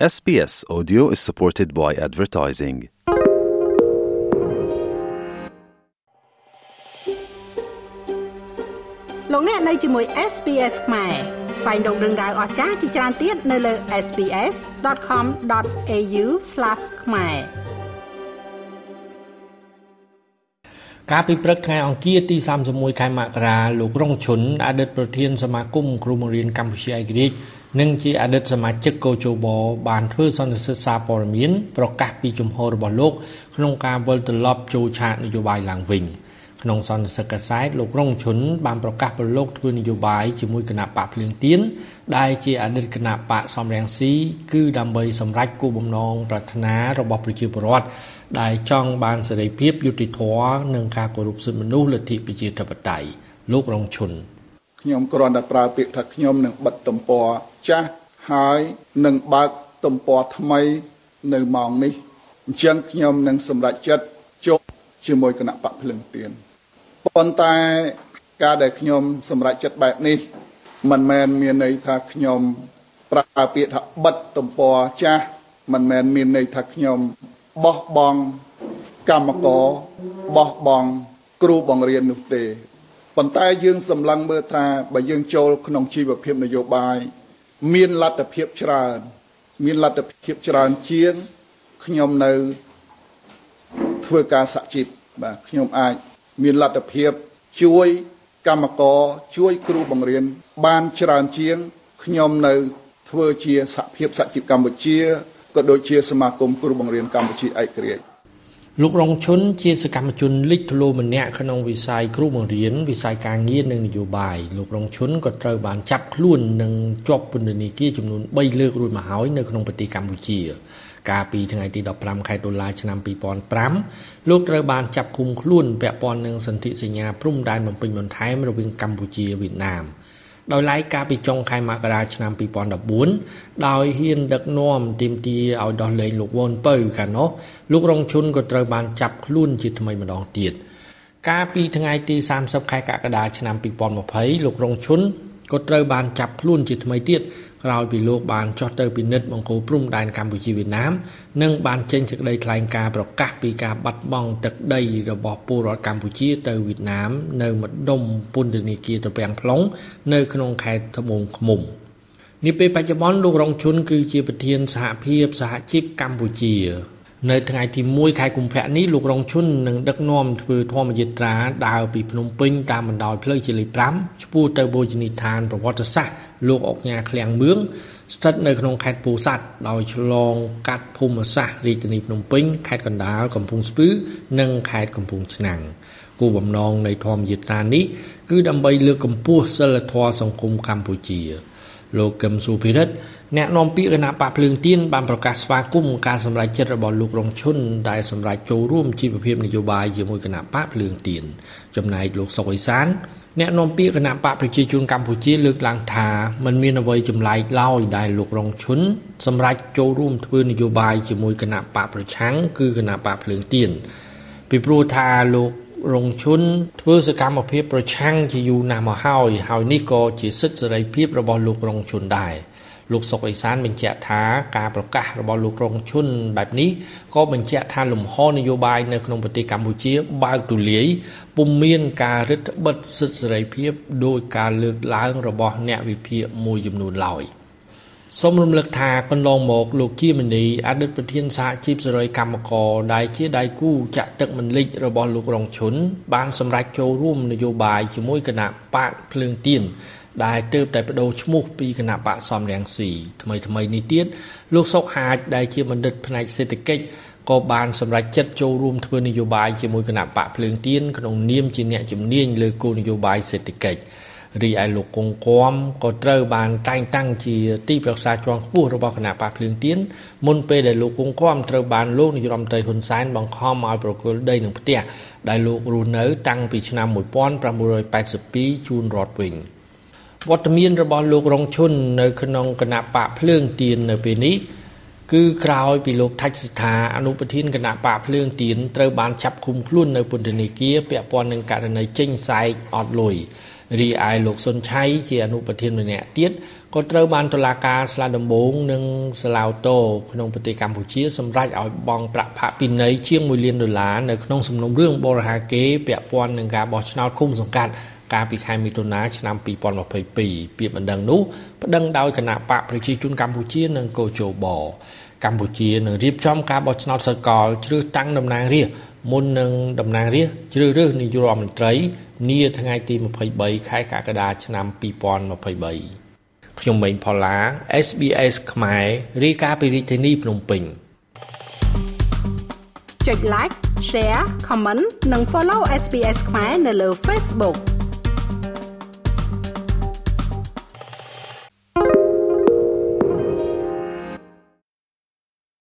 SBS Audio is supported by advertising. លោកអ្នកនៅជាមួយ SPS ខ្មែរស្វែងរកដឹងដៅអស្ចារ្យជាច្រើនទៀតនៅលើ SPS.com.au/ ខ្មែរកាលពីព្រឹកថ្ងៃអង្គារទី31ខែមករាលោករងឈុនអតីតប្រធានសមាគមគ្រូបង្រៀនកម្ពុជាឯករាជ្យ និងជាអតីតសមាជិកកោជបបានធ្វើសន្និសីទសារព័ត៌មានប្រកាសពីជំហររបស់លោកក្នុងការវិលត្រឡប់ចូលឆាកនយោបាយឡើងវិញក្នុងសន្និសីទកាសែតលោករងឈុនបានប្រកាសប្រឡូកធ្វើនយោបាយជាមួយគណៈបកភ្លើងទៀនដែលជាអតីតគណៈបកសំរងស៊ីគឺដើម្បីសម្រេចគោលបំណងប្រាថ្នារបស់ប្រជាពលរដ្ឋដែលចង់បានសេរីភាពយុត្តិធម៌និងការគោរពសិទ្ធិមនុស្សលទ្ធិប្រជាធិបតេយ្យលោករងឈុន ខ្ញុំគ្រាន់តែប្រើពាក្យថាខ្ញុំនឹងបិទទំព័រចាស់ហើយនឹងបើកទំព័រថ្មីនៅម៉ោងនេះអញ្ចឹងខ្ញុំនឹងសម្រេចចិត្តជប់ជាមួយគណៈបកភ្លឹងទៀនប៉ុន្តែការដែលខ្ញុំសម្រេចចិត្តបែបនេះមិនមែនមានន័យថាខ្ញុំប្រើពាក្យថាបិទទំព័រចាស់មិនមែនមានន័យថាខ្ញុំបោះបង់កម្មករបោះបង់គ្រូបង្រៀននោះទេ ប៉ុន្តែយើងសម្លឹងមើលថាបើយើងចូលក្នុងជីវភាពនយោបាយមានលទ្ធភាពច្រើន មានលទ្ធភាពច្រើនជាងខ្ញុំនៅធ្វើការសហជីពបាទខ្ញុំអាចមានលទ្ធភាពជួយកម្មករជួយគ្រូបង្រៀនបានច្រើនជាងខ្ញុំនៅធ្វើជាសហភាពសហជីពកម្ពុជាក៏ដូចជាសមាគមគ្រូបង្រៀនកម្ពុជាឯករាជ្យ លោករងឈុនជាសកម្មជនលេចធ្លោម្នាក់ក្នុងវិស័យគ្រូបង្រៀនវិស័យការងារនិងនយោបាយលោករងឈុនក៏ត្រូវបានចាប់ខ្លួននិងជាប់ពន្ធនាគារចំនួន3លើករួចមកហើយនៅក្នុងប្រទេសកម្ពុជា កាលពីថ្ងៃទី15ខែតុលាឆ្នាំ2005លោកត្រូវបានចាប់ឃុំខ្លួនពាក់ព័ន្ធនឹងសន្ធិសញ្ញាព្រំដែនបំពេញបន្ថែមរវាងកម្ពុជាវៀតណាម ដោយឡែកកាលពីចុងខែមករាឆ្នាំ2014ដោយហ៊ានដឹកនាំទីមទីឲ្យដោះលែងលោកវ៉ុនពៅកាលនោះលោករងឈុនក៏ត្រូវបានចាប់ខ្លួនជាថ្មីម្ដងទៀតកាលពីថ្ងៃទី30ខែកក្កដាឆ្នាំ2020លោករងឈុន ក៏ត្រូវបានចាប់ខ្លួនជាថ្មីទៀតក្រោយពីលោកបានចុះទៅពិនិត្យបង្គោលព្រំដែនកម្ពុជាវៀតណាមនិងបានចេញសេចក្តីថ្លែងការណ៍ប្រកាសពីការបាត់បង់ទឹកដីរបស់ពលរដ្ឋកម្ពុជាទៅវៀតណាមនៅម្ដុំពន្ធនាគារត្រពាំង plong នៅក្នុងខេត្តត្បូងឃ្មុំនាពេលបច្ចុប្បន្នលោករងឈុនគឺជាប្រធានសហភាពសហជីពកម្ពុជា នៅថ្ងៃទី1ខែកុម្ភៈនេះលោករងឈុននឹងដឹកនាំធ្វើធម្មយាត្រាដើរពីភ្នំពេញតាមបណ្ដោយផ្លូវជាលេខ5ឆ្ពោះទៅបូជនីយដ្ឋានប្រវត្តិសាស្ត្រលោកអុកញ៉ាឃ្លាំងមឿងស្ថិតនៅក្នុងខេត្តពោធិ៍សាត់ដោយឆ្លងកាត់ភូមិសាស្ត្ររាជធានីភ្នំពេញខេត្តកណ្ដាលកំពង់ស្ពឺនិងខេត្តកំពង់ឆ្នាំងគោលបំណងនៃធម្មយាត្រានេះគឺដើម្បីលើកកម្ពស់សិលធម៌សង្គមកម្ពុជា លោកកឹមសុភិរិទ្ធ អ្នកនាំពាក្យគណៈបកភ្លើងទៀនបានប្រកាសស្វាគមន៍ការសម្រេចចិត្តរបស់លោករងឈុនដែលសម្រេចចូលរួមជីវភាពនយោបាយជាមួយគណៈបកភ្លើងទៀនចំណែកលោកសុកអេសានអ្នកនាំពាក្យគណៈបកប្រជាជនកម្ពុជាលើកឡើងថាมันមានអ្វីចម្លែកឡើយដែលលោករងឈុនសម្រេចចូលរួមធ្វើនយោបាយជាមួយគណៈបកប្រឆាំងគឺគណៈបកភ្លើងទៀនពីព្រោះថាលោករងឈុនធ្វើសកម្មភាពប្រឆាំងជាយូរណាស់មកហើយហើយនេះក៏ជាសិទ្ធិសេរីភាពរបស់លោករងឈុនដែរ លោកសុកអេសានបញ្ជាក់ថាការប្រកាសរបស់លោករងឈុនបែបនេះក៏បញ្ជាក់ថាលំហនយោបាយនៅក្នុងប្រទេសកម្ពុជាបើកទូលាយពុំមានការរឹតបន្តឹងសិទ្ធិសេរីភាពដោយការលើកឡើងរបស់អ្នកវិភាគមួយចំនួនឡើយ។សូមរំលឹកថាកន្លងមកលោកគៀមនីអតីតប្រធានសហជីពសេរីកម្មករដែលជាដៃគូចាក់ទឹកមិនលិចរបស់លោករងឈុនបានសម្រេចចូលរួមនយោបាយជាមួយគណៈបកភ្លើងទៀន ដែលទើបតែបដូរឈ្មោះពីគណៈបកសំរងស៊ីថ្មីថ្មីនេះទៀតលោកសុកហាជដែលជាបណ្ឌិតផ្នែកសេដ្ឋកិច្ចក៏បានសម្រេចចិត្តចូលរួមធ្វើនយោបាយជាមួយគណៈបកភ្លើងទៀនក្នុងនាមជាអ្នកជំនាញលើគោលនយោបាយសេដ្ឋកិច្ចរីឯលោកគង់គំក៏ត្រូវបានតែងតាំងជាទីប្រឹក្សាជាន់ខ្ពស់របស់គណៈបកភ្លើងទៀនមុនពេលដែលលោកគង់គំត្រូវបានលោកនាយរដ្ឋមន្ត្រីហ៊ុនសែនបង្ខំឲ្យប្រគល់ដីនឹងផ្ទះដែលលោករស់នៅតាំងពីឆ្នាំ1982ជូនរដ្ឋវិញ វត្តមានរបស់លោករងឈុននៅក្នុងគណៈបកភ្លើងទៀននៅពេលនេះគឺក្រោយពីលោកថាច់សិដ្ឋាអនុប្រធានគណៈបកភ្លើងទៀនត្រូវបានចាប់ឃុំខ្លួននៅពន្ធនាគារពាក់ព័ន្ធនឹងករណីចេញសែកអត់លុយរីឯលោកសុនឆៃជាអនុប្រធានម្នាក់ទៀតក៏ត្រូវបានតុលាការស្លាដំបងនិងសាឡាវតូក្នុងប្រទេសកម្ពុជាសម្រេចឲ្យបង់ប្រាក់ផាកពិន័យជាង1លានដុល្លារនៅក្នុងសំណុំរឿងបរិហាកេពាក់ព័ន្ធនឹងការបោះឆ្នោតគុំសង្កាត់ កាលពីខែមិថុនាឆ្នាំ2022ពាក្យបណ្ដឹងនោះប្តឹងដោយគណៈបកប្រជាជនកម្ពុជានិងកោជបកម្ពុជានឹងរៀបចំការបោះឆ្នោតសកលជ្រើសតាំងតំណាងរាស្ត្រមុននឹងតំណាងរាស្ត្រជ្រើសរើសនាយករដ្ឋមន្ត្រី នាថ្ងៃទី23ខែកក្កដាឆ្នាំ2023ខ្ញុំម៉េងផល្លា SBS ខ្មែររាយការណ៍ពីរាជធានីភ្នំពេញចុច like share comment និង follow SBS ខ្មែរនៅលើ Facebook